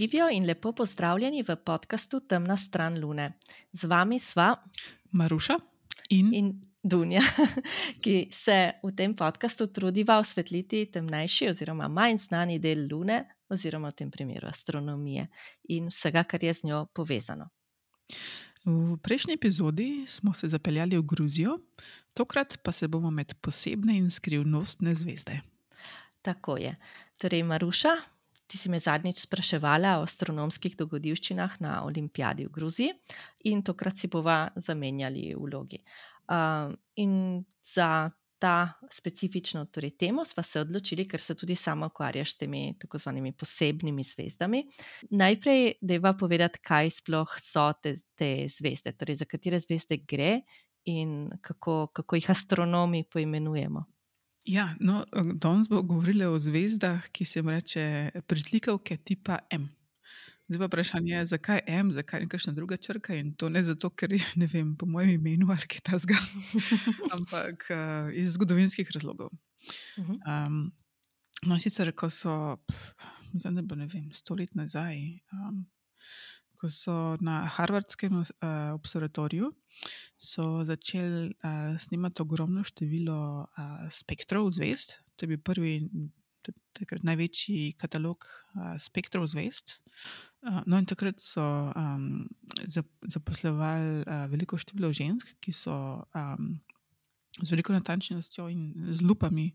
Živijo in lepo pozdravljeni v podkastu Temna stran Lune. Z vami sva Maruša in, in Dunja, ki se v tem podkastu trudiva osvetliti temnejši oziroma manj znani del Lune, oziroma v tem primeru astronomije in vsega, kar je z njo povezano. V prejšnji epizodi smo se zapeljali v Gruzijo, tokrat pa se bomo med posebne in skrivnostne zvezde. Tako je. Torej, Maruša, ti si me zadnjič spraševala o astronomskih dogodivščinah na Olimpijadi v Gruziji, in tokrat si bova zamenjali vlogi. Uh, in za ta specifično torej, temo smo se odločili, ker se tudi sama ukvarjaš s temi tako imenovanimi posebnimi zvezdami. Najprej, da je va povedati, kaj sploh so te, te zvezde, torej za katere zvezde gre in kako, kako jih astronomi poimenujemo. Ja, no, danes bomo govorili o zvezdah, ki se jim reče pritlikavke tipa M. Zdaj pa vprašanje je, zakaj M, zakaj nekakšna druga črka in to ne zato, ker je ne vem, po mojem imenu ali kaj tasga, ampak uh, iz zgodovinskih razlogov. Um, no, sicer, ko so, pf, mislim, da bo ne vem, sto let nazaj, um, ko so na Harvardskem uh, observatoriju začeli uh, snemati ogromno število uh, spektrov zvezd. To je bil prvi, takrat največji katalog uh, spektrov. Uh, no, in takrat so um, zaposlovali uh, veliko število žensk, ki so um, z veliko natančnostjo in z lupami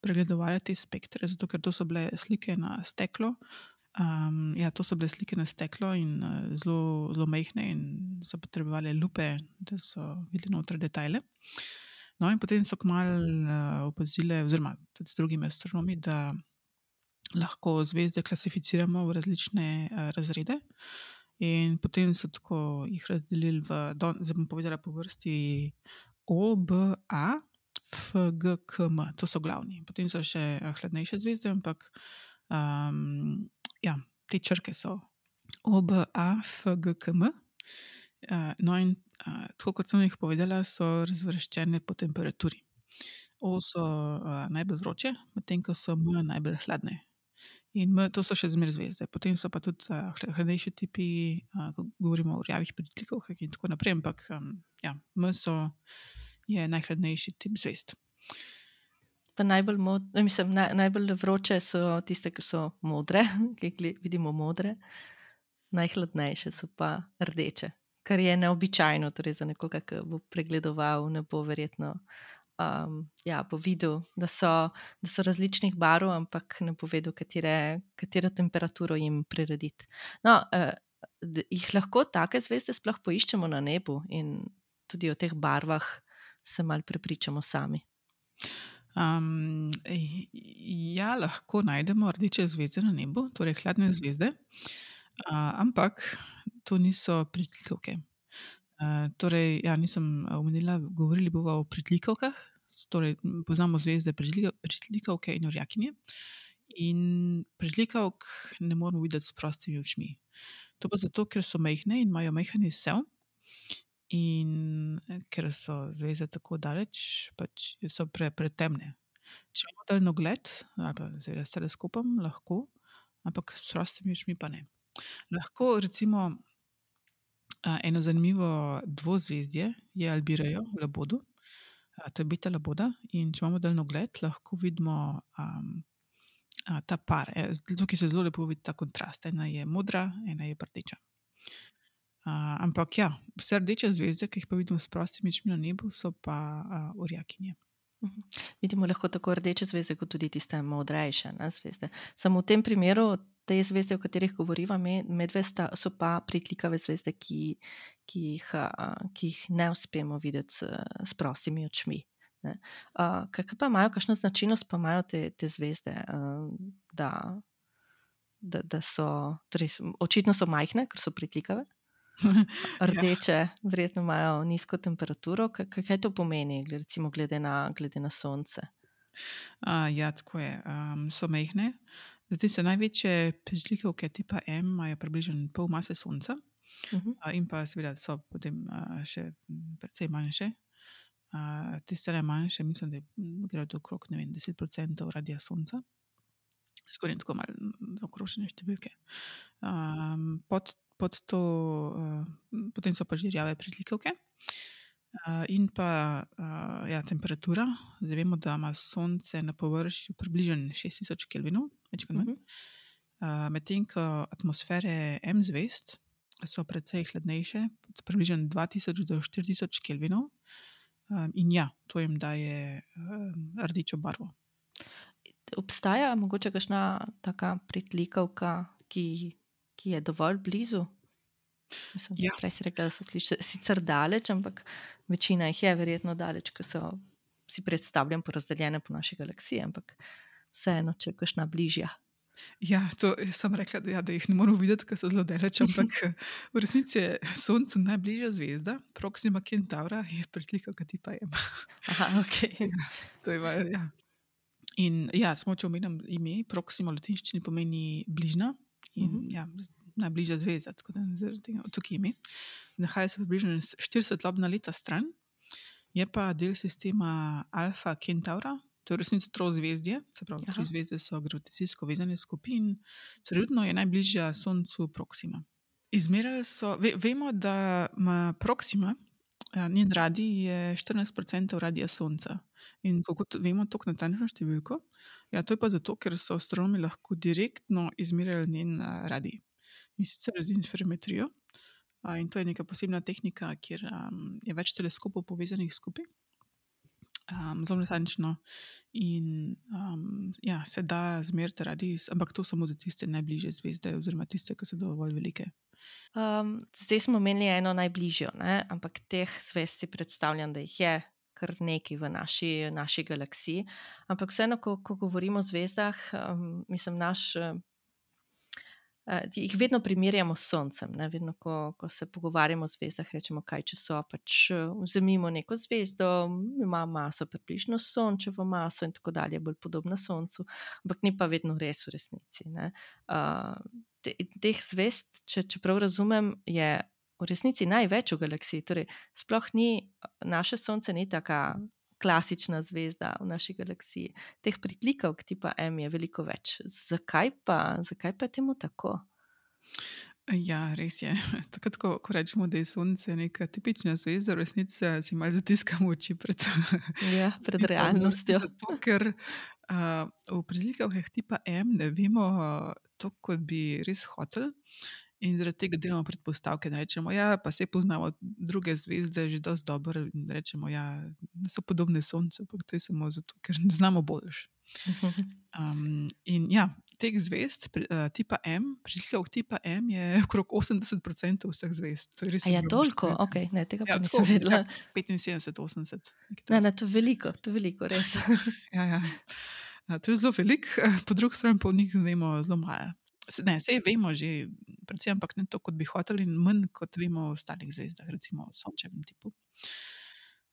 pregledovali te spektre, zato ker to so bile slike na steklo. Um, ja, to so bile slike na steklo in uh, zelo, zelo majhne, in so potrebovali lupe, da so videli noter detajle. No, in potem so kmalo uh, opazili, oziroma tudi z drugimi astronomi, da lahko zvezde klasificiramo v različne uh, razrede. In potem so tako jih razdelili v, zdaj bom povedala po vrsti, O, B, A, F, G, K, M. To so glavni. Potem so še hladnejše zvezde, ampak. Um, ja, te črke so OB, A, F, G, K, M. Uh, no, in uh, tako kot sem jih povedala, so razvrščene po temperaturi. O so uh, najbolj vroče, medtem ko so M najbolj hladne. In M, to so še zmeraj zvezde. Potem so pa tudi hladnejši tipi, govorimo o rjavih pritlikavkah in tako naprej. Ampak ja, M so, najhladnejši tip zvezd. Najbolj, mod, mislim, naj, najbolj vroče so tiste, ki so modre, ki jih vidimo modre, najhladnejše so pa rdeče, kar je neobičajno torej za nekoga, ki bo pregledoval, ne bo verjetno um, ja, bo videl, da so, da so različnih barv, ampak ne bo vedel, katere, katero temperaturo jim prirediti. No, uh, jih lahko take zvezde sploh poiščemo na nebu in tudi o teh barvah se mal prepričamo sami. Um, ja, lahko najdemo rdeče zvezde na nebu, torej hladne zvezde, uh, ampak to niso pritlikavke. Uh, torej, ja, nisem omenila, govorili bomo o pritlikavkah. Torej, poznamo zvezde, pritlikavke in orjakinje. In pritlikavk ne moramo videti s prostimi očmi. To pa zato, ker so majhne in imajo majhen sev. In eh, ker so zvezde tako daleč, pač so pre, pretemne. Če imamo daljno gled, ali pa zdaj s teleskopom, lahko, ampak s prostimi očmi pa ne. Lahko recimo eno zanimivo dvozvezdje je Albirajo v Labodu, to je beta Laboda. In če imamo daljno gled, lahko vidimo um, ta par. Tukaj se zelo lepo vidi ta kontrast. Ena je modra, ena je rdeča. Uh, ampak ja, vse rdeče zvezde, ki jih pa vidimo s prostimi očmi na nebu, so pa uh, orjakinje. Uh mhm. -huh. Vidimo lahko tako rdeče zvezde, kot tudi tiste modrejše zvezde. Samo v tem primeru, te zvezde, o katerih govorimo, medvesta, so pa priklikave zvezde, ki, ki, jih, uh, ki jih ne uspemo videti s, s prostimi očmi. Uh, kaj pa imajo, kakšno značilnost pa imajo te, te zvezde, uh, da, da, da so, torej, očitno so majhne, ker so priklikave. Rdeče, ja. verjetno imajo nizko temperaturo. Kaj, kaj to pomeni, recimo, glede na, glede na sonce? Uh, ja, tako je. Um, so mehne. Zdaj se največje prižlikavke tipa M imajo približno pol mase sonca, uh -huh. uh, in pa seveda so potem uh, še precej manjše. Uh, tiste najmanjše, mislim, da gredo okrog 10% radija sonca. skoraj tako malo zaokrožene številke. Um, pod, pod to, uh, potem so pa žirjave pritlikavke. Uh, in pa uh, ja, temperatura. Zdaj vemo, da ima Sonce na površju približno 6000 Kelvinov, več kot manj. Uh -huh. uh, Medtem ko atmosfere M zvest so precej hladnejše, približno 2000 do 4000 Kelvinov. Um, in ja, to jim daje um, rdečo barvo obstaja mogoče kakšna taka pritlikavka, ki, ki je dovolj blizu? Mislim, ja. Prej si rekla, da so sliši, sicer daleč, ampak večina jih je verjetno daleč, ker so si predstavljeni porazdeljene po naši galaksiji, ampak vseeno, če je kakšna bližja. Ja, to sem rekla, da, ja, da jih ne moramo videti, ker so zelo daleč, ampak v resnici je Soncu najbližja zvezda, Proxima Centaura, je pritlikavka tipa M. Aha, ok. Ja, to je, ja. In ja, smo če omenjam ime, proksimo v latinščini pomeni bližnja in uh mhm. -huh. ja, najbližja zvezda, tako da zaradi tega tukaj ime. Nahaja se približno 40 lobna leta stran, je pa del sistema Alfa Centaura, to je resnici troj zvezdje, se pravi, tri zvezde so gravitacijsko vezane skupin, trenutno je najbližja Soncu Proxima. Izmerali so, ve, vemo, da ima Proxima, Ja, njen radij je 14% radija Sonca. In kako vemo, tako natančno številko? Ja, to je pa zato, ker so astronomi lahko direktno izmerjali njen radij in sicer z interferometrijo. In to je neka posebna tehnika, kjer um, je več teleskopov povezanih skupaj, um, zelo natančno. In um, ja, se da zmeriti radij, ampak to samo za tiste najbližje zvezde, oziroma tiste, ki so dovolj velike. Um, zdaj smo imeli eno najbližjo, ne? ampak teh zvest si predstavljam, da jih je kar nekaj v naši, naši galaksiji. Ampak vseeno, ko, ko govorimo o zvezdah, um, mislim, naš. Uh, jih vedno primerjamo s Soncem. Ne? Vedno, ko, ko se pogovarjamo o zvezdah, rečemo, kaj če so. Pač uh, vzemimo neko zvezdo, ima maso, približno Sončevo maso in tako dalje, bolj podobna Soncu, ampak ni pa vedno res v resnici. Uh, te, teh zvest, če, če prav razumem, je v resnici največ v galaksiji. Torej, sploh ni naše Sonce, ni tako klasična zvezda v naši galaksiji. Teh priklikov, tipa M, je veliko več. Zakaj pa, zakaj pa je temu tako? Ja, res je. Tako, ko, ko rečemo, da je Sonce neka tipična zvezda, v resnici si malo zatiskamo oči pred, ja, pred realnostjo. Zato, ker uh, v prilikavkah tipa M ne vemo to, kot bi res hotel. In zaradi tega delamo predpostavke, da rečemo, ja, se poznamo druge zvezde že dosti dobro in rečemo, ja, so podobne Soncu, ampak to je samo zato, ker ne znamo boljš. Um, in ja, teh zvezd, uh, tipa M, prišljikov tipa M je okrog 80% vseh zvezd. To je. Ja, toliko, ok, ne, tega ja, pa nisem vedela. Ja, 75, 80. Ne, ne, to je veliko, to je veliko, res. ja, ja. Uh, to je zelo velik, po drugi strani pa v njih vemo zelo malo. Ne, vse vemo že, predvsem, ampak ne to, kot bi hoteli, in manj kot vemo o ostalih zvezdah, recimo o sončevem tipu.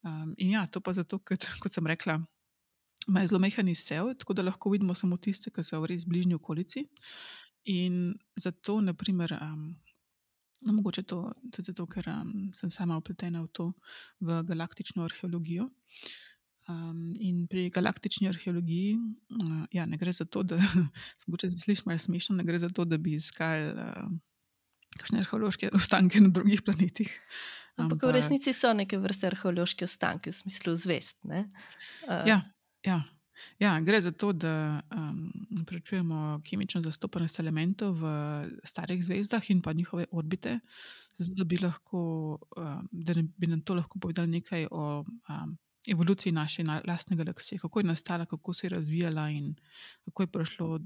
Um, in ja, to pa zato, ker, kot sem rekla, ima zelo mehen izsev, tako da lahko vidimo samo tiste, ki so v res bližnji okolici. In zato, naprimer, um, no, mogoče to tudi zato, ker um, sem sama upletena v to, v galaktično arheologijo. Um, in pri galaktični arheologiji, uh, ja, ne gre za to, da se sliši malo smešno, ne gre za to, da bi iskali uh, kakšne arheološke ostanke na drugih planetih. Ampak v resnici so neke vrste arheološke ostanke v smislu zvest. Uh, ja, ja. Ja, gre za to, da um, preučujemo kemično zastopanost elementov v starih zvezdah in pa njihove orbite, zato da bi, lahko, um, da bi nam to lahko povedalo nekaj o um, evoluciji naše lastne galaksije, kako je nastala, kako se je razvijala in kako je prišlo,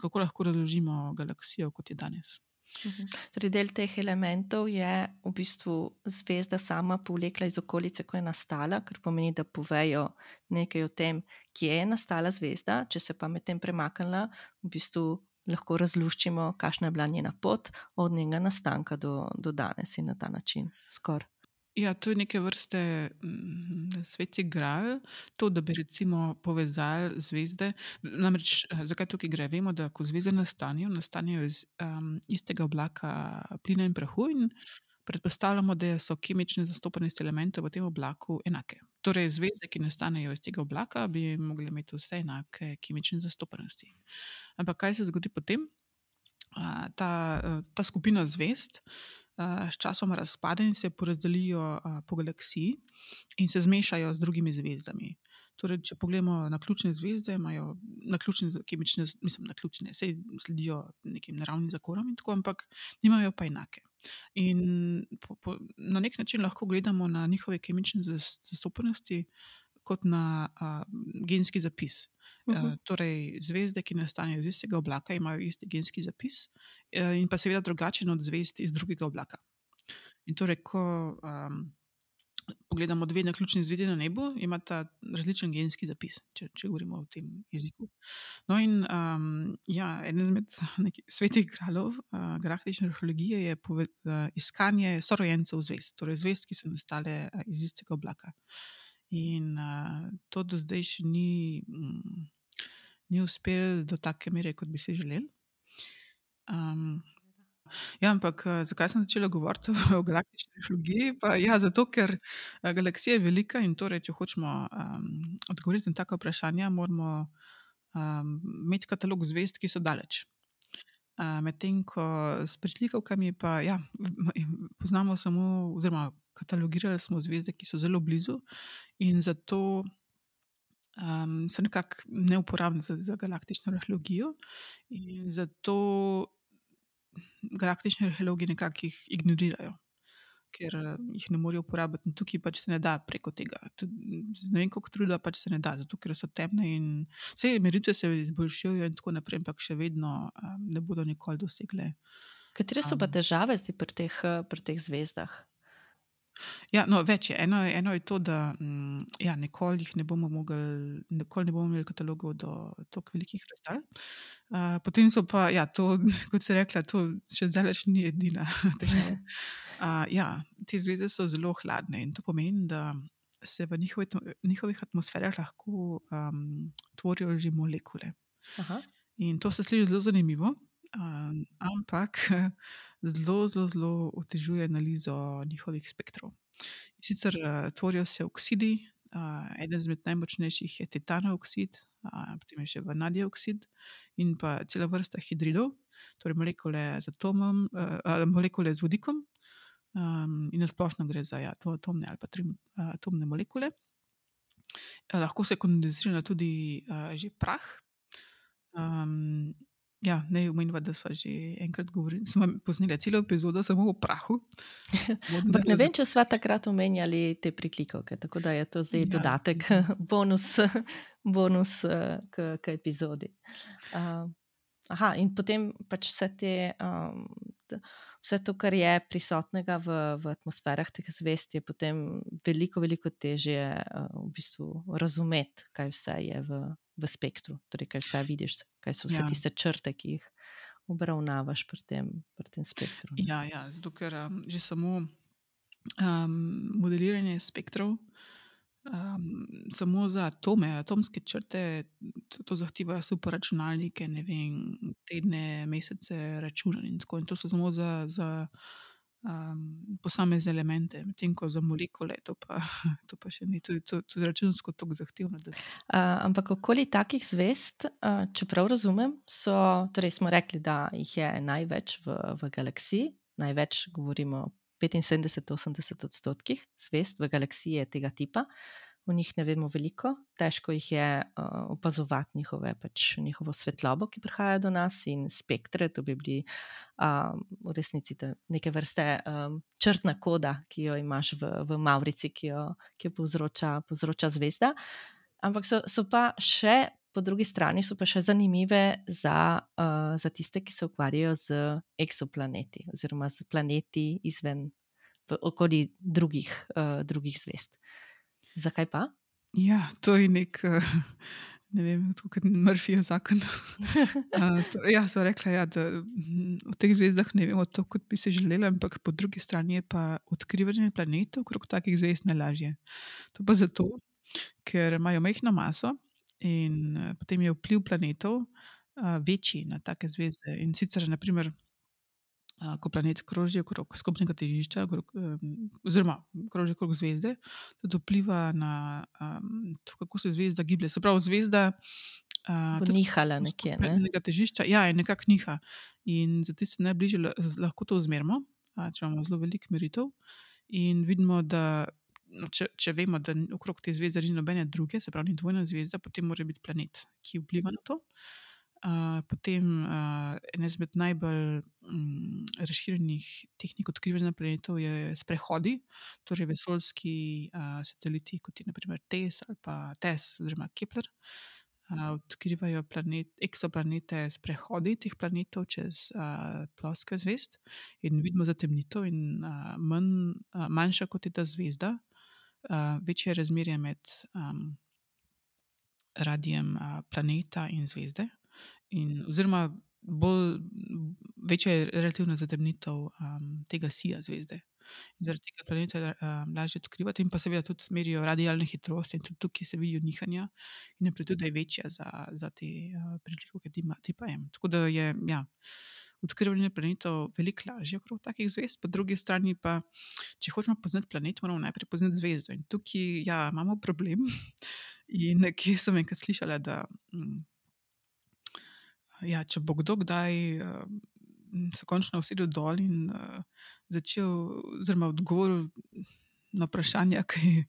kako lahko razložimo galaksijo, kot je danes. Mhm. Torej, del teh elementov je v bistvu zvezda sama povlekla iz okolice, ko je nastala, kar pomeni, da povejo nekaj o tem, kje je nastala zvezda. Če se pa medtem premaknila, v bistvu lahko razluščimo, kakšna je bila njena pot od njenega nastanka do, do danes in na ta način skoraj. Ja, to je neke vrste mm, sveti gral, to, da bi recimo povezali zvezde. Namreč, eh, zakaj tukaj gre? Vemo, da ko zvezde nastanejo, nastanejo iz um, istega oblaka plina in prahu, in predpostavljamo, da so kemične zastopanosti elementov v tem oblaku enake. torej zvezde, ki nastanejo iz tega oblaka, bi mogle imeti vse enake kemične zastopanosti. Ampak kaj se zgodi potem? A, ta, eh, ta skupina zvezd a, sčasoma razpade in se porazdelijo a, po galaksiji in se zmešajo z drugimi zvezdami. Torej, če pogledamo na ključne zvezde, imajo na ključne kemične, mislim, na ključne, sej sledijo nekim naravnim zakonom, in tako, ampak nimajo pa enake. In po, po, na nek način lahko gledamo na njihove kemične zastopanosti kot na a, genski zapis. Uh Mhm. -huh. Torej, zvezde, ki nastanejo iz istega oblaka, imajo isti genski zapis, e, in pa seveda drugačen od zvezd iz drugega oblaka. In torej, ko um, pogledamo dve naključni zvezdi na nebu, imata različen genski zapis, če, če govorimo o tem jeziku. No, in um, ja, eden izmed svetih kraljev uh, galaktične arheologije je pove, uh, iskanje sorojencev zvezd, torej zvezd, ki so nastale uh, iz istega oblaka. In uh, to do zdaj še ni, mm, ni uspelo do take mere, kot bi si želeli. Um, ja, ampak uh, zakaj sem začela govoriti o galaktični arheologiji? Pa, ja, zato, ker uh, galaksija je velika in torej, če hočemo um, odgovoriti na take vprašanja, moramo um, imeti katalog zvezd, ki so daleč. Uh, Medtem ko s pritlikavkami, pa ja, poznamo samo, oziroma katalogirali smo zvezde, ki so zelo blizu, in zato um, so nekako neuporabne za, za galaktično arheologijo. In zato galaktični arheologi nekako jih ignorirajo, ker eh, jih ne morejo uporabiti. In tukaj pač se ne da preko tega. Tudi, z ne vem, kako truda, pač se ne da, zato ker so temne in vse meritve se izboljšujejo, in tako naprej, ampak še vedno um, ne bodo nikoli dosegle. Katere so pa Um. težave zdaj pri teh, eh, pri teh zvezdah? Ja, no, več je. Eno, eno je to, da mm, ja, nikoli jih ne bomo mogli, nikoli ne bomo imeli katalogov do tako velikih razdalj. Uh, potem so pa, ja, to, kot se rekla, to še zdaleč ni edina težava. Uh, ja, te zvezde so zelo hladne in to pomeni, da se v njihovi, njihovih atmosferah lahko um, tvorijo že molekule. Aha. In to se sliši zelo zanimivo, um, ampak zelo, zelo, zelo otežuje analizo njihovih spektrov. In Sicer uh, tvorijo se oksidi, uh, eden izmed najmočnejših je titanov oksid, uh, potem je še vanadij oksid in pa cela vrsta hidridov, torej molekule z atomom, uh, uh, molekule z vodikom. Um, in na splošno gre za ja, dvoatomne ali pa triatomne molekule. Eh, Lahko se kondenzira tudi uh, že prah. Um, ja, ne omenjava, da smo že enkrat govorili, smo posneli celo epizodo samo o prahu. Ampak ne vem, če smo takrat omenjali te priklikovke, tako da je to zdaj Ja. dodatek, bonus, bonus eh, k, k epizodi. Uh, aha, in potem pač vse, te, um, vse to, kar je prisotnega v, v atmosferah teh zvest, je potem veliko, veliko težje uh, v bistvu razumeti, kaj vse je v, v spektru, torej kaj vse vidiš, kaj so vse Ja. tiste črte, ki jih obravnavaš pri tem, pri tem spektru. ne. Ja, ja, zato ker um, že samo um, modeliranje spektrov, um, samo za atome, atomske črte, to, to zahteva superračunalnike, ne vem, tedne, mesece računanja in tako. In to so samo za, za um, posamezne elemente, medtem ko za molekule to pa, to pa še ni, to to, to je računsko tako zahtevno. Da, Uh, ampak okoli takih zvest, uh, če prav razumem, so, torej smo rekli, da jih je največ v, v galaksiji, največ govorimo o 75-80 odstotkih zvest v galaksiji je tega tipa. O njih ne vemo veliko, težko jih je uh, opazovati njihove, pač, njihovo svetlobo, ki prihaja do nas, in spektre. To bi bili um, v resnici neke vrste um, črtna koda, ki jo imaš v, v Maurici, ki jo, ki jo povzroča, povzroča zvezda. Ampak so, so pa še, po drugi strani, so pa še zanimive za, uh, za tiste, ki se ukvarjajo z eksoplaneti oziroma z planeti izven, v, okoli drugih, uh, drugih zvest. Zakaj pa? ja, to je nek. Uh, Ne vem, kot Murphyjev zakon. Torej, ja, so rekla, ja, da mm, o teh zvezdah ne vemo tako, kot bi si želeli, ampak po drugi strani je pa odkrivanje planetov okrog takih zvezd najlažje. To pa zato, ker imajo majhno maso in uh, potem je vpliv planetov uh, večji na take zvezde. In sicer, naprimer, ko planet kroži okrog skupnega težišča, okrog, oziroma kroži okrog zvezde, tudi vpliva na to, kako se zvezda giblje. Se pravi, zvezda. Bo nihala nekje. Ne? Težišča, ja, je nekako niha. In za tiste najbližje lahko to zmerimo, če imamo zelo veliko meritev. In vidimo, da no, če, če vemo, da okrog te zvezde ni nobene druge, se pravi, ni dvojna zvezda, potem mora biti planet, ki vpliva na to. Uh, potem uh, ena izmed najbolj um, razširjenih tehnik odkrivanja planetov je sprehodi, torej vesoljski uh, sateliti, kot je naprimer TES ali pa TES, oziroma Kepler. Uh, odkrivajo planet, eksoplanete s prehodi teh planetov čez uh, ploske zvezd, in vidimo zatemnitev, in uh, manj, uh, manjša kot je ta zvezda, uh, večje je razmerje med um, radijem uh, planeta in zvezde. In, oziroma, bolj, večja je relativna zatemnitev um, tega sija zvezde. Zaradi tega planeta um, lažje odkrivati, in pa seveda tudi merijo radijalne hitrosti, in tudi tukaj se vidijo nihanja, in je večja za, za te uh, prilike, ki ima tipa M. Tako da je ja, odkrivanje planetov veliko lažje okrog takih zvezd, po drugi strani pa, če hočemo poznati planet, moramo najprej poznati zvezdo. In tukaj ja, imamo problem. In nekje sem enkrat slišala, da. Um, ja, če bo kdo kdaj uh, se končno usedel dol in uh, začel, oziroma odgovoril na vprašanja, ki,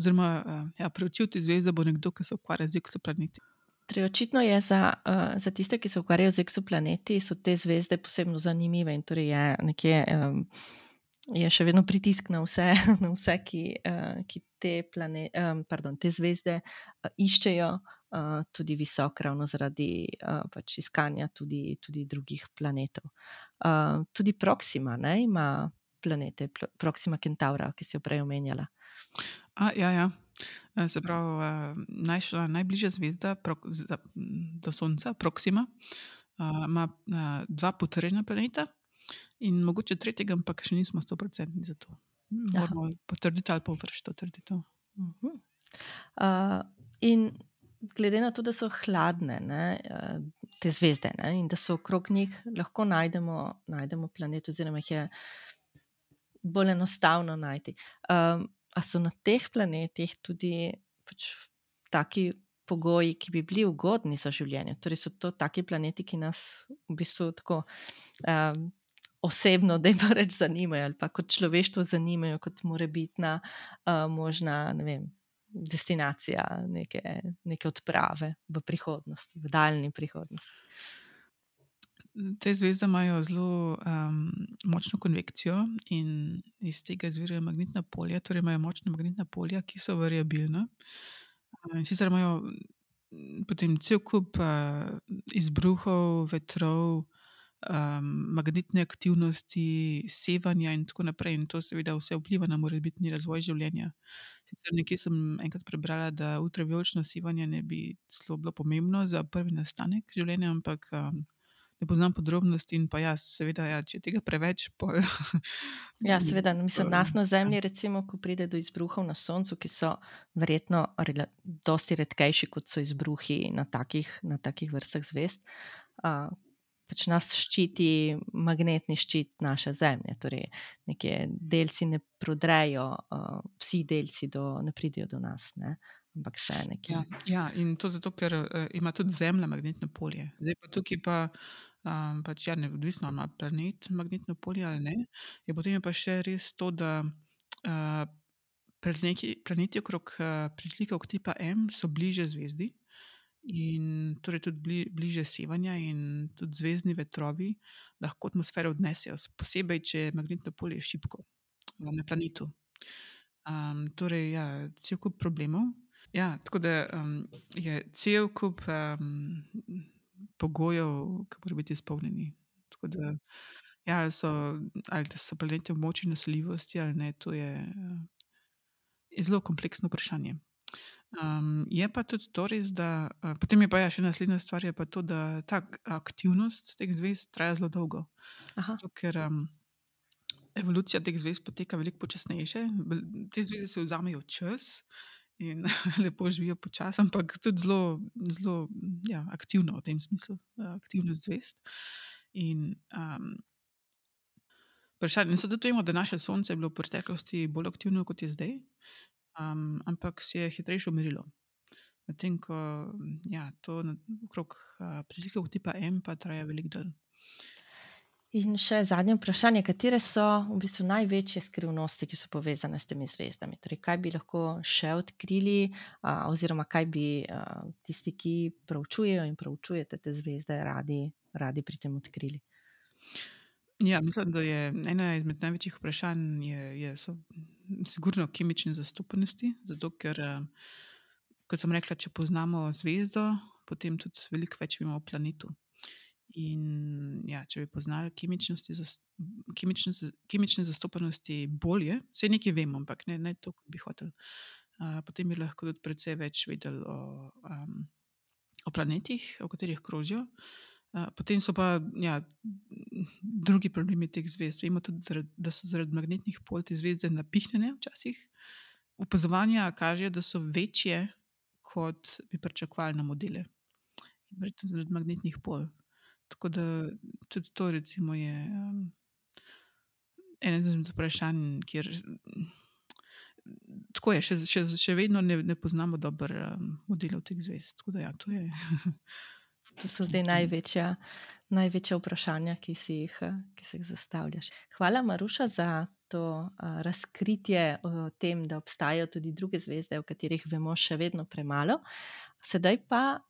oziroma uh, ja, preučil te zvezde, bo nekdo, ki se ukvarja z eksoplaneti. Torej, očitno je za, uh, za tiste, ki se ukvarjajo z eksoplaneti, so te zvezde posebno zanimive in torej je nekje. Um, Je še vedno pritisk na vse, na vse ki, uh, ki te, plane, um, pardon, te zvezde uh, iščejo, uh, uh, tudi visok, ravno zaradi uh, pač iskanja tudi, tudi drugih planetov. Uh, tudi Proxima ne, ima planete, Proxima Centaura, ki si jo prej omenjala. A, ja, ja. Se pravi, naj, najbližja zvezda do Sonca, Proxima, ima dva potrjena planeta, in mogoče tretjega, ampak še nismo 100% za to. Moramo potrditi ali pa vršiti to trditev. Uh -huh. uh, in glede na to, da so hladne ne, eh, te zvezde ne, in da so okrog njih, lahko najdemo, najdemo planet, oziroma jih je bolj enostavno najti. Um, a so na teh planetih tudi pač taki pogoji, ki bi bili ugodni za življenje? Torej, so to taki planeti, ki nas v bistvu tako. Um, Osebno, da jim reč zanimajo, ali pa kot človeštvo zanimajo, kot mora biti na uh, možna, ne vem, destinacija neke, neke odprave v prihodnosti, v daljni prihodnosti. Te zvezde imajo zelo um, močno konvekcijo in iz tega izvirajo magnetna polja, torej imajo močna magnetna polja, ki so variabilna. In sicer imajo potem cel kup uh, izbruhov, vetrov, um, magnetne aktivnosti, sevanja in tako naprej. In to seveda vse vpliva na morebitni razvoj življenja. Sicer nekje sem enkrat prebrala, da ultravioletno sevanje ne bi zelo bilo pomembno za prvi nastanek življenja, ampak um, ne poznam podrobnosti in pa jaz, seveda, ja, če tega preveč. Pol, ja, seveda, mislim, nas na Zemlji, recimo, ko pride do izbruhov na Soncu, ki so verjetno dosti redkejši kot so izbruhi na takih, na takih vrstah zvest. Uh, pač nas ščiti magnetni ščit naše zemlje. Torej, nekje delci ne prodrejo, uh, vsi delci do, ne pridejo do nas, ne? ampak vse nekje. Ja, ja, in to zato, ker uh, ima tudi Zemlja magnetno polje. Zdaj pa tukaj pa. Um, pač ja, neodvisno ima planet magnetno polje ali ne. Je potem je pa še res to, da uh, planeti, okrog uh, pritlikov tipa M so bliže zvezdi, in torej tudi bli, bliže sevanja, in tudi zvezdni vetrovi lahko atmosfero odnesejo, posebej, če je magnetno polje šipko na planetu. Um, torej, ja, cel kup problemov. Ja, tako da um, je cel kup um, pogojev, ki morajo biti izpolnjeni. Da, ja, ali, so, ali so planeti v moči naseljivosti ali ne, to je, je zelo kompleksno vprašanje. Um, je pa tudi to res, da uh, potem je pa ja, še naslednja stvar, je pa to, da ta aktivnost teh zvezd traja zelo dolgo. Zato, ker um, evolucija teh zvezd poteka veliko počasnejše, te zvezde se vzamejo čas in lepo živijo počasi, ampak tudi zelo, zelo ja, aktivno v tem smislu, aktivnost zvezd. In um, vprašanje. Zato tudi vemo, da naše sonce je bilo v preteklosti bolj aktivno kot je zdaj, um, ampak se je hitrejše umirilo. Medtem ko ja, to okrog uh, prilikov tipa M pa traja velik del. In še zadnje vprašanje, katere so v bistvu največje skrivnosti, ki so povezane s temi zvezdami? Torej, kaj bi lahko še odkrili, a, oziroma kaj bi a, tisti, ki proučujejo in proučujete te zvezde, radi, radi pri tem odkrili? Ja, mislim, da je ena izmed največjih vprašanj, je, je so sigurno kemične zastopanosti. Zato, ker, kot sem rekla, če poznamo zvezdo, potem tudi veliko več vemo o planetu. In ja, če bi poznali kemične, kemične zastopanosti bolje, vse nekaj vemo, ampak ne, ne to, kot bi hotel. Uh, potem bi lahko tudi precej več vedeli o, um, o planetih, o katerih krožijo. Uh, potem so pa ja, drugi problemi teh zvezd. Vemo tudi, da so zaradi magnetnih pol te zvezde napihnjene včasih. Opazovanja kažejo, da so večje, kot bi pričakovali na modele. Verjetno zaradi magnetnih pol. Tako da tudi to recimo, je um, eno izmed vprašanj, kjer tako je, še, še, še vedno ne, ne poznamo dobro um, modelov teh zvezd. Da, ja, to, to so zdaj največja, največja vprašanja, ki si, jih, ki si jih zastavljaš. Hvala, Maruša, za to razkritje o tem, da obstajajo tudi druge zvezde, o katerih vemo še vedno premalo. Sedaj pa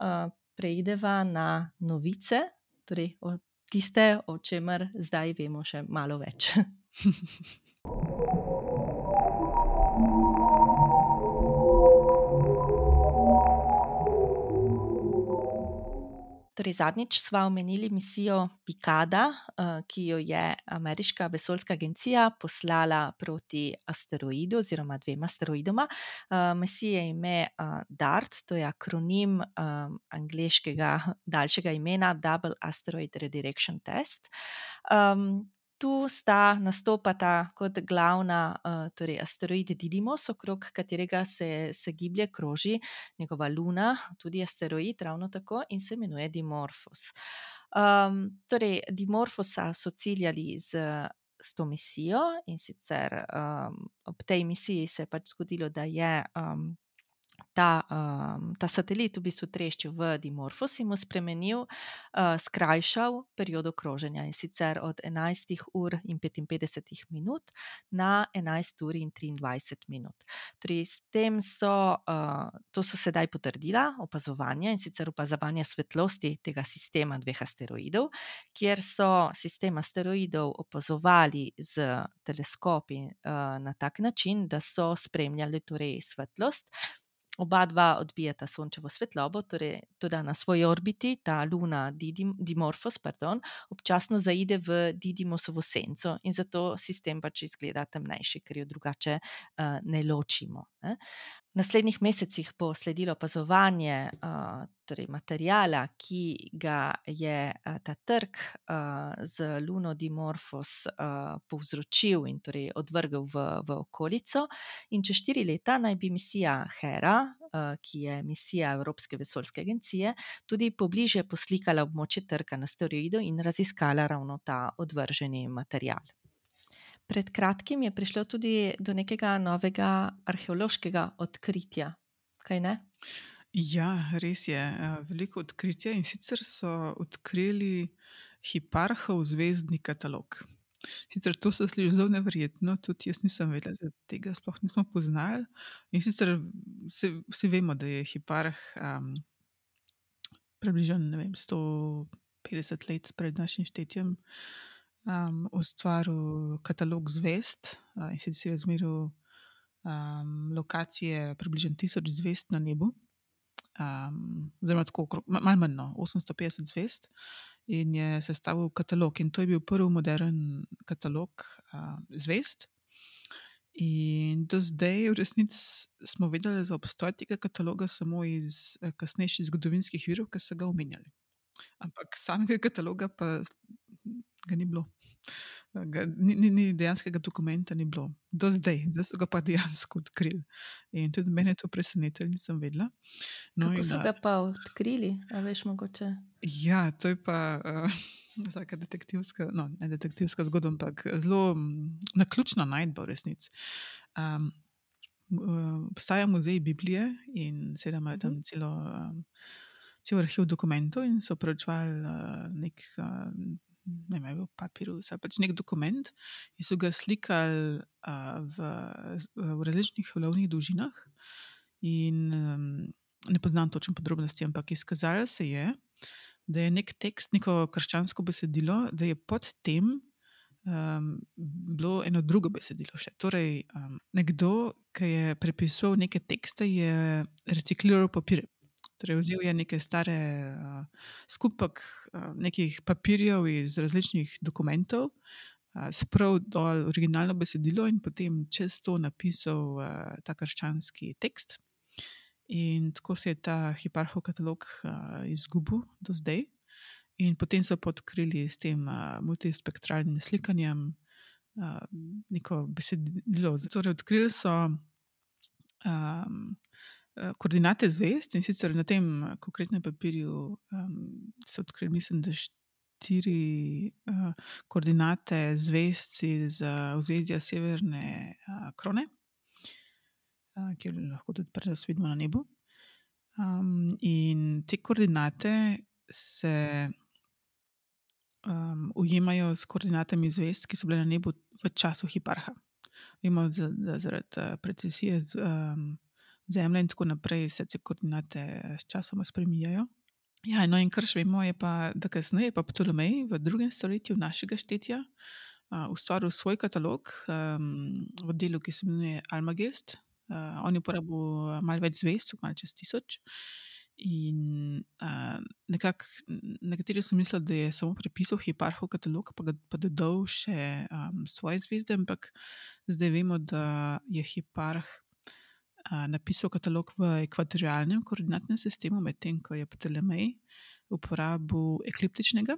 preideva na novice, torej o tiste, o čemer zdaj vemo še malo več. Torej, zadnjič smo omenili misijo Pikada, eh, ki jo je ameriška vesoljska agencija poslala proti asteroidu oziroma dvema asteroidoma. Eh, misija je ime eh, DART, to je akronim angliškega daljšega imena Double Asteroid Redirection Test tu sta nastopata kot glavna, uh, torej asteroid Didymos, okrog katerega se, se giblje, kroži njegova Luna, tudi asteroid, ravno tako in se imenuje Dimorphos. Um, torej, Dimorphosa so ciljali z. S to misijo, in sicer um, ob tej misiji se je pač zgodilo, da je um, ta, um, ta satelit v bistvu treščil v Dimorphos in mu spremenil, uh, skrajšal period okroženja in sicer od 11 ur in 55 minut na 11 ur in 23 minut. Torej, s tem so, uh, to so sedaj potrdila opazovanja in sicer opazovanja svetlosti tega sistema dveh asteroidov, kjer so sistem asteroidov opazovali z teleskopi uh, na tak način, da so spremljali torej svetlost. Oba dva odbijata sončevo svetlobo, torej tudi na svoji orbiti, ta Luna Didim, Dimorphos, pardon, občasno zaide v Didimosovo senco in zato sistem pač izgleda temnejši, ker jo drugače uh, ne ločimo. Ne. V naslednjih mesecih bo sledilo opazovanje uh, torej materijala, ki ga je uh, ta trg uh, z Luno Dimorphos uh, povzročil in torej odvrgel v, v okolico. In čez štiri leta naj bi misija Hera, uh, ki je misija Evropske vesoljske agencije, tudi pobliže poslikala območje trga na steroidu in raziskala ravno ta odvrženi materijal. Pred kratkim je prišlo tudi do nekega novega arheološkega odkritja. Kaj ne? Ja, res je. Veliko odkritja in sicer so odkrili hiparhov zvezdni katalog. Sicer to se sliši zelo nevrjetno, tudi jaz nisem vedela, da tega sploh nismo poznali. In sicer vsi vemo, da je hiparh um, približno 150 let pred našim štetjem um, ustvaril katalog zvest uh, in si razmeril um, lokacije približno tisoč zvest na nebu. Um, oziroma, tako malo manj, no, 850 zvest, in je sestavil katalog. In to je bil prvi modern katalog uh, zvest. In do zdaj, v resnici, smo vedeli za obstoj tega kataloga samo iz kasnejših zgodovinskih virov, ki so ga omenjali. Ampak samega kataloga pa ga ni bilo. Ga, ni, ni, ni dejanskega dokumenta ni bilo, do zdaj, zdaj so ga pa dejansko odkrili. In tudi mene je to presenetilo, nisem vedela. No, Kako so ga pa odkrili, a veš, mogoče? Ja, to je pa uh, vsaka detektivska, no, ne detektivska zgodba, ampak zelo na ključno najdbo v resnici. Um, obstaja muzej Biblije in sedaj imajo tam mhm. celo. Um, Cel arhiv dokumentov in so preučevali uh, nek uh, ne vem, papirus ali pač nek dokument, in so ga slikali uh, v, v različnih valovnih dolžinah. In um, ne poznam točno podrobnosti, ampak izkazalo se je, da je nek tekst, neko krščansko besedilo, da je pod tem um, bilo eno drugo besedilo. Še. Torej, um, nekdo, ki je prepisoval neke tekste, je recikliral papire. Torej, vzel je nekaj stare uh, skupek uh, nekih papirjev iz različnih dokumentov, uh, spravil dol originalno besedilo in potem čez to napisal uh, ta krščanski tekst. In tako se je ta hiparhov katalog uh, izgubil do zdaj. In potem so podkrili s tem uh, multispektralnim slikanjem uh, neko besedilo. Torej, odkrili so. Um, Eh, koordinate zvest in sicer na tem eh, konkretnem papirju um, so odkrili, mislim, da štiri uh, koordinate zvest iz ozvezdja Severne uh, Krone, uh, kjer lahko tudi predas vidimo na nebu. Um, in te koordinate se um, ujemajo s koordinatami zvest, ki so bile na nebu v času hiparha. Vemo, da zaradi precesije. Um, Zemlja in tako naprej se te koordinate s časom spremenjajo. Ja, no, in kar še vemo, je pa, da kasneje pa Ptolomej v drugem stoletju našega štetja uh, ustvaril svoj katalog um, v delu, ki se imenuje Almagest. Uh, on je uporabil malo več zvest, malo čez tisoč. In uh, nekako nekateri so mislili, da je samo prepisal hiparhov katalog, pa ga pa dodal še um, svoje zvezde, ampak zdaj vemo, da je hiparh napisal katalog v ekvatorialnem koordinatnem sistemu, medtem ko je Ptolemej uporabil ekliptičnega.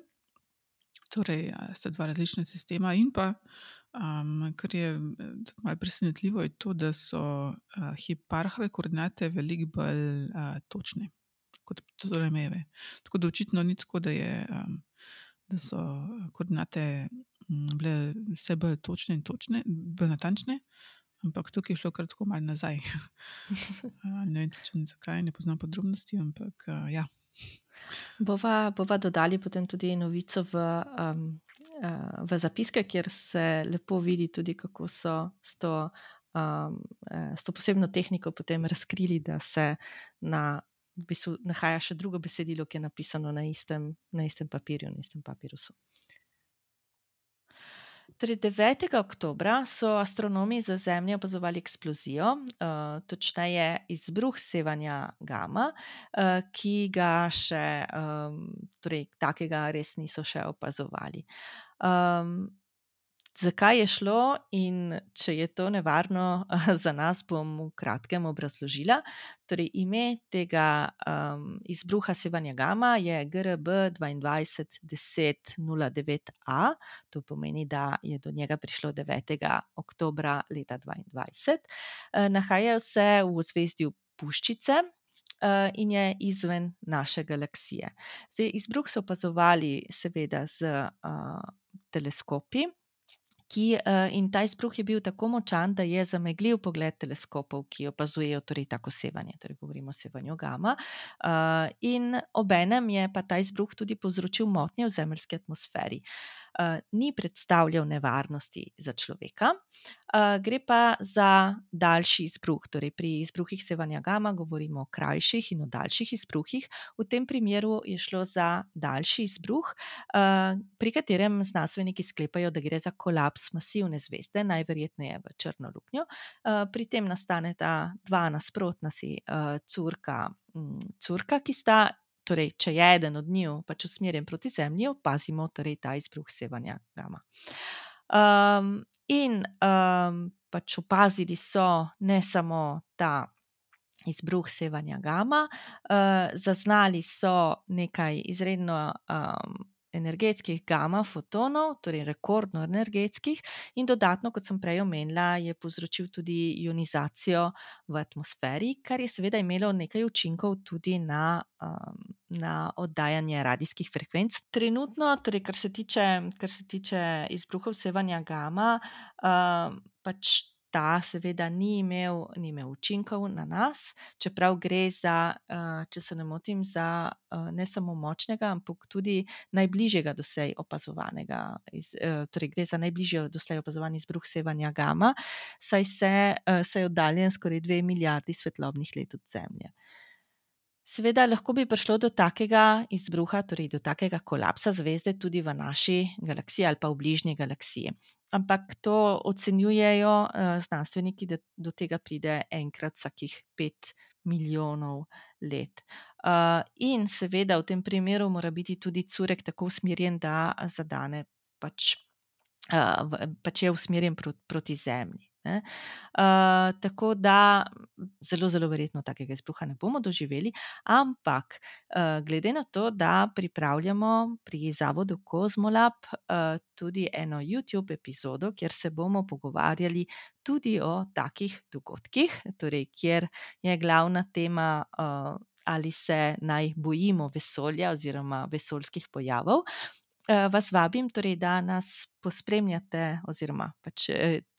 Torej, sta dva različna sistema, in pa, um, kar je malo presenetljivo, je to, da so uh, hiparhove koordinate veliko bolj uh, točne kot Ptolemejeve. Tako da očitno ni tako, da, je, um, da so koordinate um, bile vse bolj točne in točne, bolj natančne, ampak tukaj je šlo kar tako malo nazaj. ne vem, zakaj, ne poznam podrobnosti, ampak uh, ja. Bova, bova dodali potem tudi novico v, um, uh, v zapiske, kjer se lepo vidi, tudi, kako so s to, um, s to posebno tehniko potem razkrili, da se na, v bistvu, nahaja še drugo besedilo, ki je napisano na istem, na istem papirju, na istem papirusu. Torej 9. oktober so astronomi za Zemljo opazovali eksplozijo, uh, točneje izbruh sevanja Gama, uh, ki ga še um, torej, takega res niso še opazovali. Um, Zakaj je šlo in če je to nevarno za nas, bom v kratkem obrazložila. Torej, ime tega um, izbruha sevanja gama je GRB 2210-09A, to pomeni, da je do njega prišlo 9. oktober leta 2022. Uh, nahaja se v zvezdju Puščice. Uh, in je izven naše galaksije. Zdaj, izbruh so opazovali, seveda, z uh, teleskopi, ki, uh, in ta izbruh je bil tako močan, da je zameglil pogled teleskopov, ki opazujejo torej tako sevanje, torej govorimo o sevanju gama. Uh, in obenem je pa ta izbruh tudi povzročil motnje v zemeljski atmosferi. Uh, ni predstavljal nevarnosti za človeka, uh, gre pa za daljši izbruh. Torej, pri izbruhih sevanja gama govorimo o krajših in o daljših izbruhih. V tem primeru je šlo za daljši izbruh, uh, pri katerem znanstveniki sklepajo, da gre za kolaps masivne zvezde, najverjetneje v črno luknjo. Pri tem nastaneta dva nasprotna si curka. Curka, ki sta torej, če je eden od njiju pač usmerjen proti Zemlji, opazimo torej ta izbruh sevanja gama. Um, in um, pač opazili so ne samo ta izbruh sevanja gama, uh, zaznali so nekaj izredno um, energetskih gama fotonov, torej rekordno energetskih, in dodatno, kot sem prej omenila, je povzročil tudi ionizacijo v atmosferi, kar je seveda imelo nekaj učinkov tudi na, um, na oddajanje radijskih frekvenc. Trenutno, torej, kar se tiče, kar se tiče izbruhov sevanja gama, um, pač ta seveda ni imel, ni imel učinkov na nas, čeprav gre za, uh, če se ne motim, za uh, ne samo močnega, ampak tudi najbližjega doslej opazovanega, iz, uh, torej gre za najbližji doslej opazovan izbruh sevanja gama, saj se, se je oddaljen skoraj dve milijardi svetlobnih let od Zemlje. Seveda lahko bi prišlo do takega izbruha, torej do takega kolapsa zvezde tudi v naši galaksiji ali pa v bližnji galaksiji. Ampak to ocenjujejo uh, znanstveniki, da do tega pride enkrat vsakih pet milijonov let. Uh, in seveda v tem primeru mora biti tudi curek tako usmerjen, da zadane pač, uh, pač je usmerjen proti, proti Uh, tako da zelo, zelo verjetno takega izbruha ne bomo doživeli, ampak uh, glede na to, da pripravljamo pri Zavodu Kozmolab uh, tudi eno YouTube epizodo, kjer se bomo pogovarjali tudi o takih dogodkih, torej kjer je glavna tema. Uh, Ali se naj bojimo vesolja oziroma vesoljskih pojavov, vas vabim, torej, da nas pospremljate, oziroma pač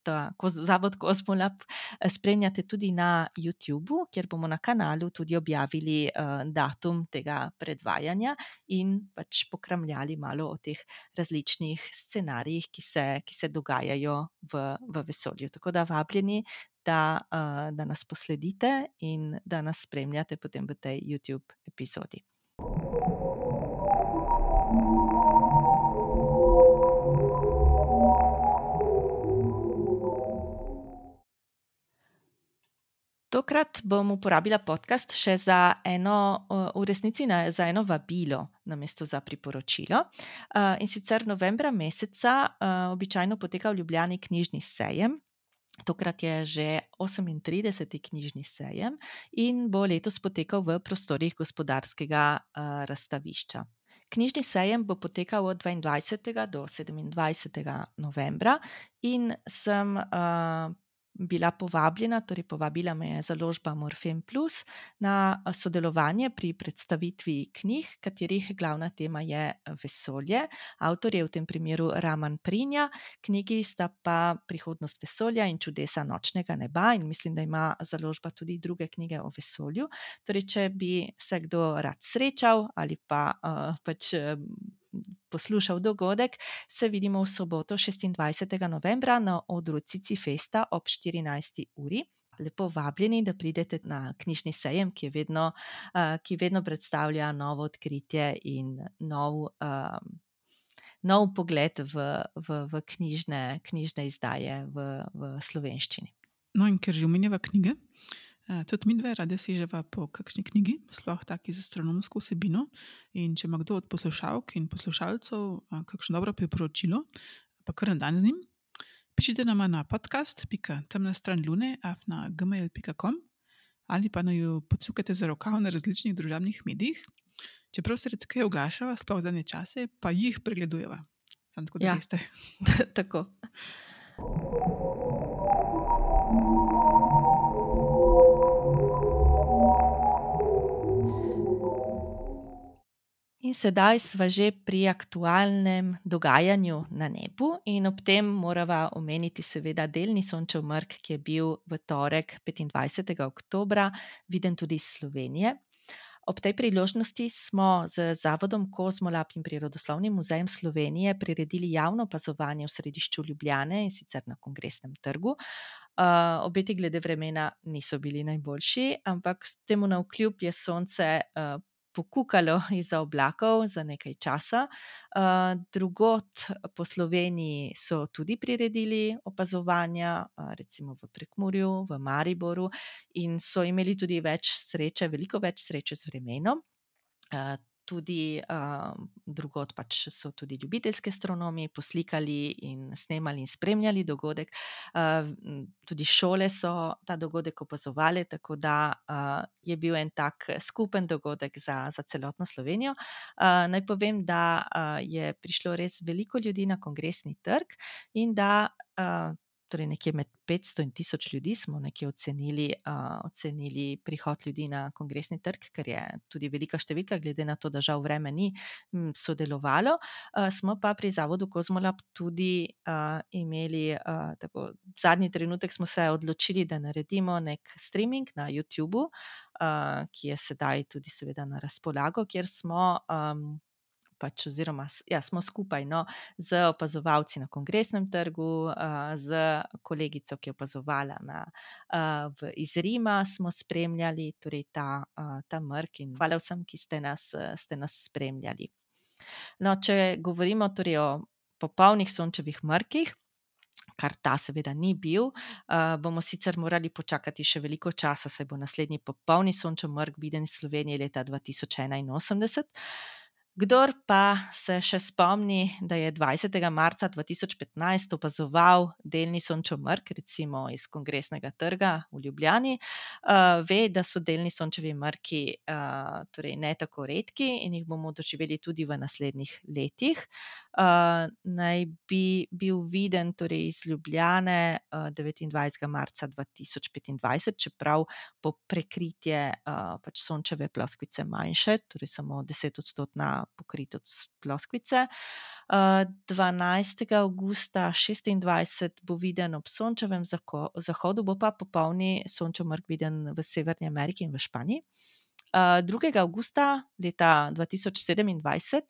ta zavod Kosmolab spremljate tudi na YouTubu, kjer bomo na kanalu tudi objavili datum tega predvajanja in pač pokramljali malo o teh različnih scenarijih, ki se, ki se dogajajo v, v vesolju. Tako da vabljeni. Da, da nas posledite in da nas spremljate potem v tej YouTube epizodi. Tokrat bom uporabila podcast še za eno, v resnici ne, za eno vabilo, namesto za priporočilo. In sicer novembra meseca običajno poteka v Ljubljani knjižni sejem. Tokrat je že 38. knjižni sejem in bo letos potekal v prostorih gospodarskega razstavišča. Knjižni sejem bo potekal od 22. do 27. novembra in sem bila povabljena, torej povabila me je založba Morfem Plus na sodelovanje pri predstavitvi knjig, katerih glavna tema je vesolje. Avtor je v tem primeru Raman Prinja, knjigi sta pa Prihodnost vesolja in Čudesa nočnega neba, in mislim, da ima založba tudi druge knjige o vesolju. Torej, če bi se kdo rad srečal ali pa uh, pač poslušal dogodek, se vidimo v soboto, 26. novembra na odru Cici Festa ob 14. uri. Lepo vabljeni, da pridete na knjižni sejem, ki, vedno, uh, ki vedno predstavlja novo odkritje in nov, uh, nov pogled v, v, v knjižne, knjižne izdaje v, v slovenščini. No, in ker že omenjava knjige, tudi mi dve radi seževa po kakšni knjigi, sploh taki z astronomsko vsebino. In če ima kdo od poslušalk in poslušalcev eh, kakšno dobro priporočilo, pa kar en dan z njim, pišite nam na podcast, pika temna stran lune, afna gmail.com ali pa naj jo podsukate za rokav na različnih družabnih medijih. Čeprav se redke oglašava, sploh za ne čase, pa jih pregledujeva. Sam tako da ja. veste. tako. Sedaj smo že pri aktualnem dogajanju na nebu, in ob tem moramo omeniti, seveda, delni sončev mrk, ki je bil v torek, 25. oktober, viden tudi iz Slovenije. Ob tej priložnosti smo z Zavodom Kozmolab in Prirodoslovnim muzejem Slovenije priredili javno opazovanje v središču Ljubljane in sicer na Kongresnem trgu. Uh, obeti glede vremena niso bili najboljši, ampak temu na vkljub je sonce uh, pokukalo iz oblakov za nekaj časa. Drugot po Sloveniji so tudi priredili opazovanja, recimo v Prekmurju, v Mariboru, in so imeli tudi več sreče, veliko več sreče z vremenom. Tudi uh, drugot, pač so tudi ljubiteljski astronomi poslikali in snemali in spremljali dogodek. Uh, tudi šole so ta dogodek opazovali, tako da uh, je bil en tak skupen dogodek za, za celotno Slovenijo. Uh, naj povem, da uh, je prišlo res veliko ljudi na kongresni trg in da. Uh, torej nekje med 500 in 1000 ljudi smo nekje ocenili, uh, ocenili prihod ljudi na kongresni trg, ker je tudi velika številka, glede na to, da žal vreme ni m, sodelovalo. Uh, smo pa pri Zavodu Kozmolab tudi uh, imeli, uh, tako zadnji trenutek smo se odločili, da naredimo nek streaming na YouTubu, uh, ki je sedaj tudi seveda na razpolago, kjer smo. Um, pač, oziroma ja, smo skupaj no, z opazovalci na kongresnem trgu, uh, z kolegico, ki je opazovala na, uh, iz Rima, smo spremljali torej ta, uh, ta mrk in hvala vsem, ki ste nas, ste nas spremljali. No, če govorimo torej o popolnih sončevih mrkih. Kar ta seveda ni bil, uh, bomo sicer morali počakati še veliko časa, saj bo naslednji popolni sončev mrk viden iz Slovenije leta 2081. Kdor pa se še spomni, da je 20. marca 2015 opazoval delni sončev mrk, recimo iz Kongresnega trga v Ljubljani, uh, ve, da so delni sončevi mrki uh, torej ne tako redki in jih bomo doživeli tudi v naslednjih letih. Uh, naj bi bil viden torej iz Ljubljane uh, 29. marca 2025, čeprav bo prekritje pač sončeve ploskvice manjše, torej samo 10 odstotna pokrit od ploskvice. 12. augusta 26 bo viden ob sončevem zahodu, bo pa popolni sončev mrk viden v Severni Ameriki in v Španiji. 2. augusta leta 2027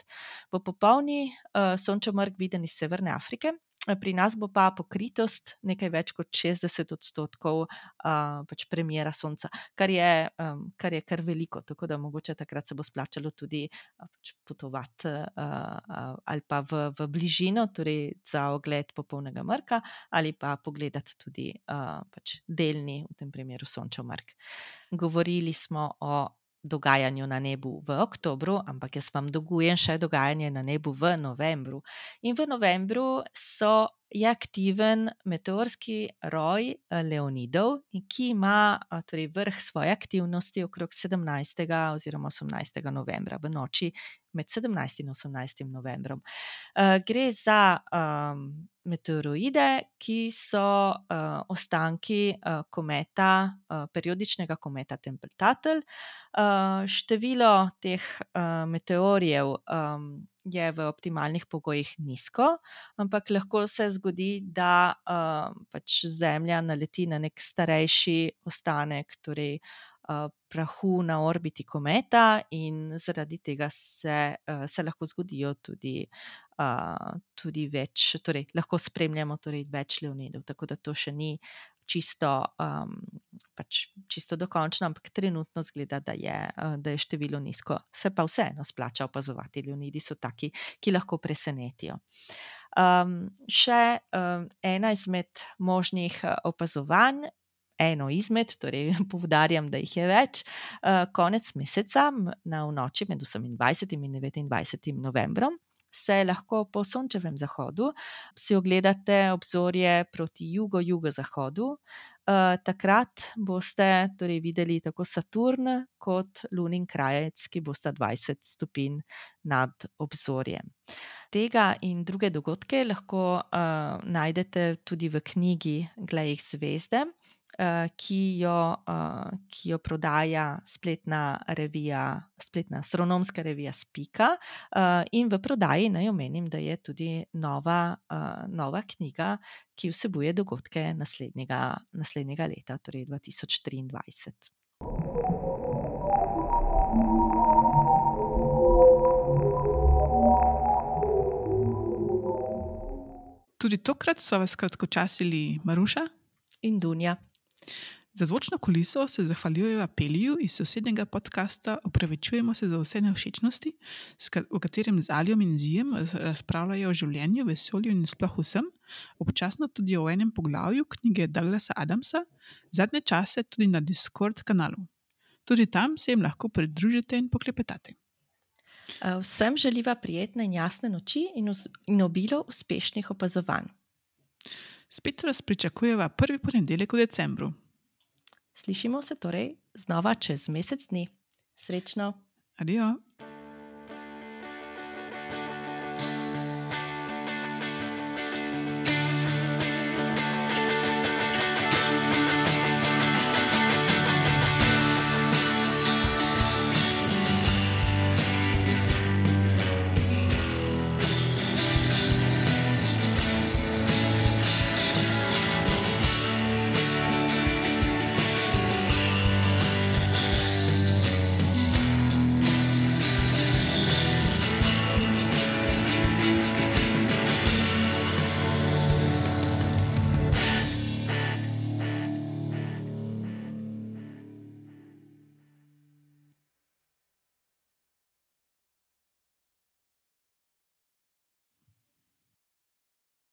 bo popolni sončev mrk viden iz Severne Afrike pri nas bo pa pokritost nekaj več kot 60 odstotkov uh, pač premjera sonca, kar je, um, kar je kar veliko, tako da mogoče takrat se bo splačalo tudi uh, pač potovati uh, uh, ali pa v, v bližino, torej za ogled popolnega mrka, ali pa pogledati tudi uh, pač delni, v tem primeru sončev mrk. Govorili smo o dogajanju na nebu v oktobru, ampak jaz vam dolgujem še dogajanje na nebu v novembru. In v novembru so, je aktiven meteorski roj eh, Leonidov, ki ima torej vrh svoje aktivnosti okrog 17. oziroma 18. novembra, v noči med 17. in 18. novembrom. Uh, gre za um, meteoroide, ki so uh, ostanki uh, kometa, uh, periodičnega kometa Tempeltatel. Uh, število teh uh, meteorjev um, je v optimalnih pogojih nizko, ampak lahko se zgodi, da uh, pač Zemlja naleti na nek starejši ostanek. Torej, prahu na orbiti kometa, in zaradi tega se, se lahko zgodijo tudi, tudi več, torej lahko spremljamo torej več leonidov. Tako da to še ni čisto, um, pač čisto dokončno, ampak trenutno zgleda, da je, da je število nizko. Se pa vseeno splača opazovati. Leonidi so taki, ki lahko presenetijo. Um, še um, ena izmed možnih opazovanj eno izmed, torej povdarjam, da jih je več, uh, konec meseca, na noči med 28 in 29 novembrom. Se lahko po sončevem zahodu si ogledate obzorje proti jugo-jugozahodu. Uh, takrat boste torej videli tako Saturn kot Lunin krajec, ki bosta 20 stopinj nad obzorjem. Tega in druge dogodke lahko uh, najdete tudi v knjigi Glej zvezde, uh, ki, jo, uh, ki jo prodaja spletna revija, spletna astronomska revija Spika. Uh, in v prodaji naj omenim, da je tudi nova, nova knjiga, ki vsebuje dogodke naslednjega, naslednjega leta, torej 2023. Tudi tokrat so vas kratkočasili Maruša in Dunja. Za zvočno kuliso se zahvaljujemo Peliju iz sosednjega podcasta, opravičujemo se za vse nevšečnosti, v katerem z Alijom in Zijem razpravljajo o življenju, vesolju in sploh vsem, občasno tudi o enem poglavju knjige Douglasa Adamsa, zadnje čase tudi na Discord kanalu. Tudi tam se jim lahko pridružite in poklepetate. Vsem želiva prijetne in jasne noči in, in obilo uspešnih opazovanj. Spet vas pričakujeva prvi ponedeljek v decembru. Slišimo se torej znova čez mesec dni. Srečno! Adijo!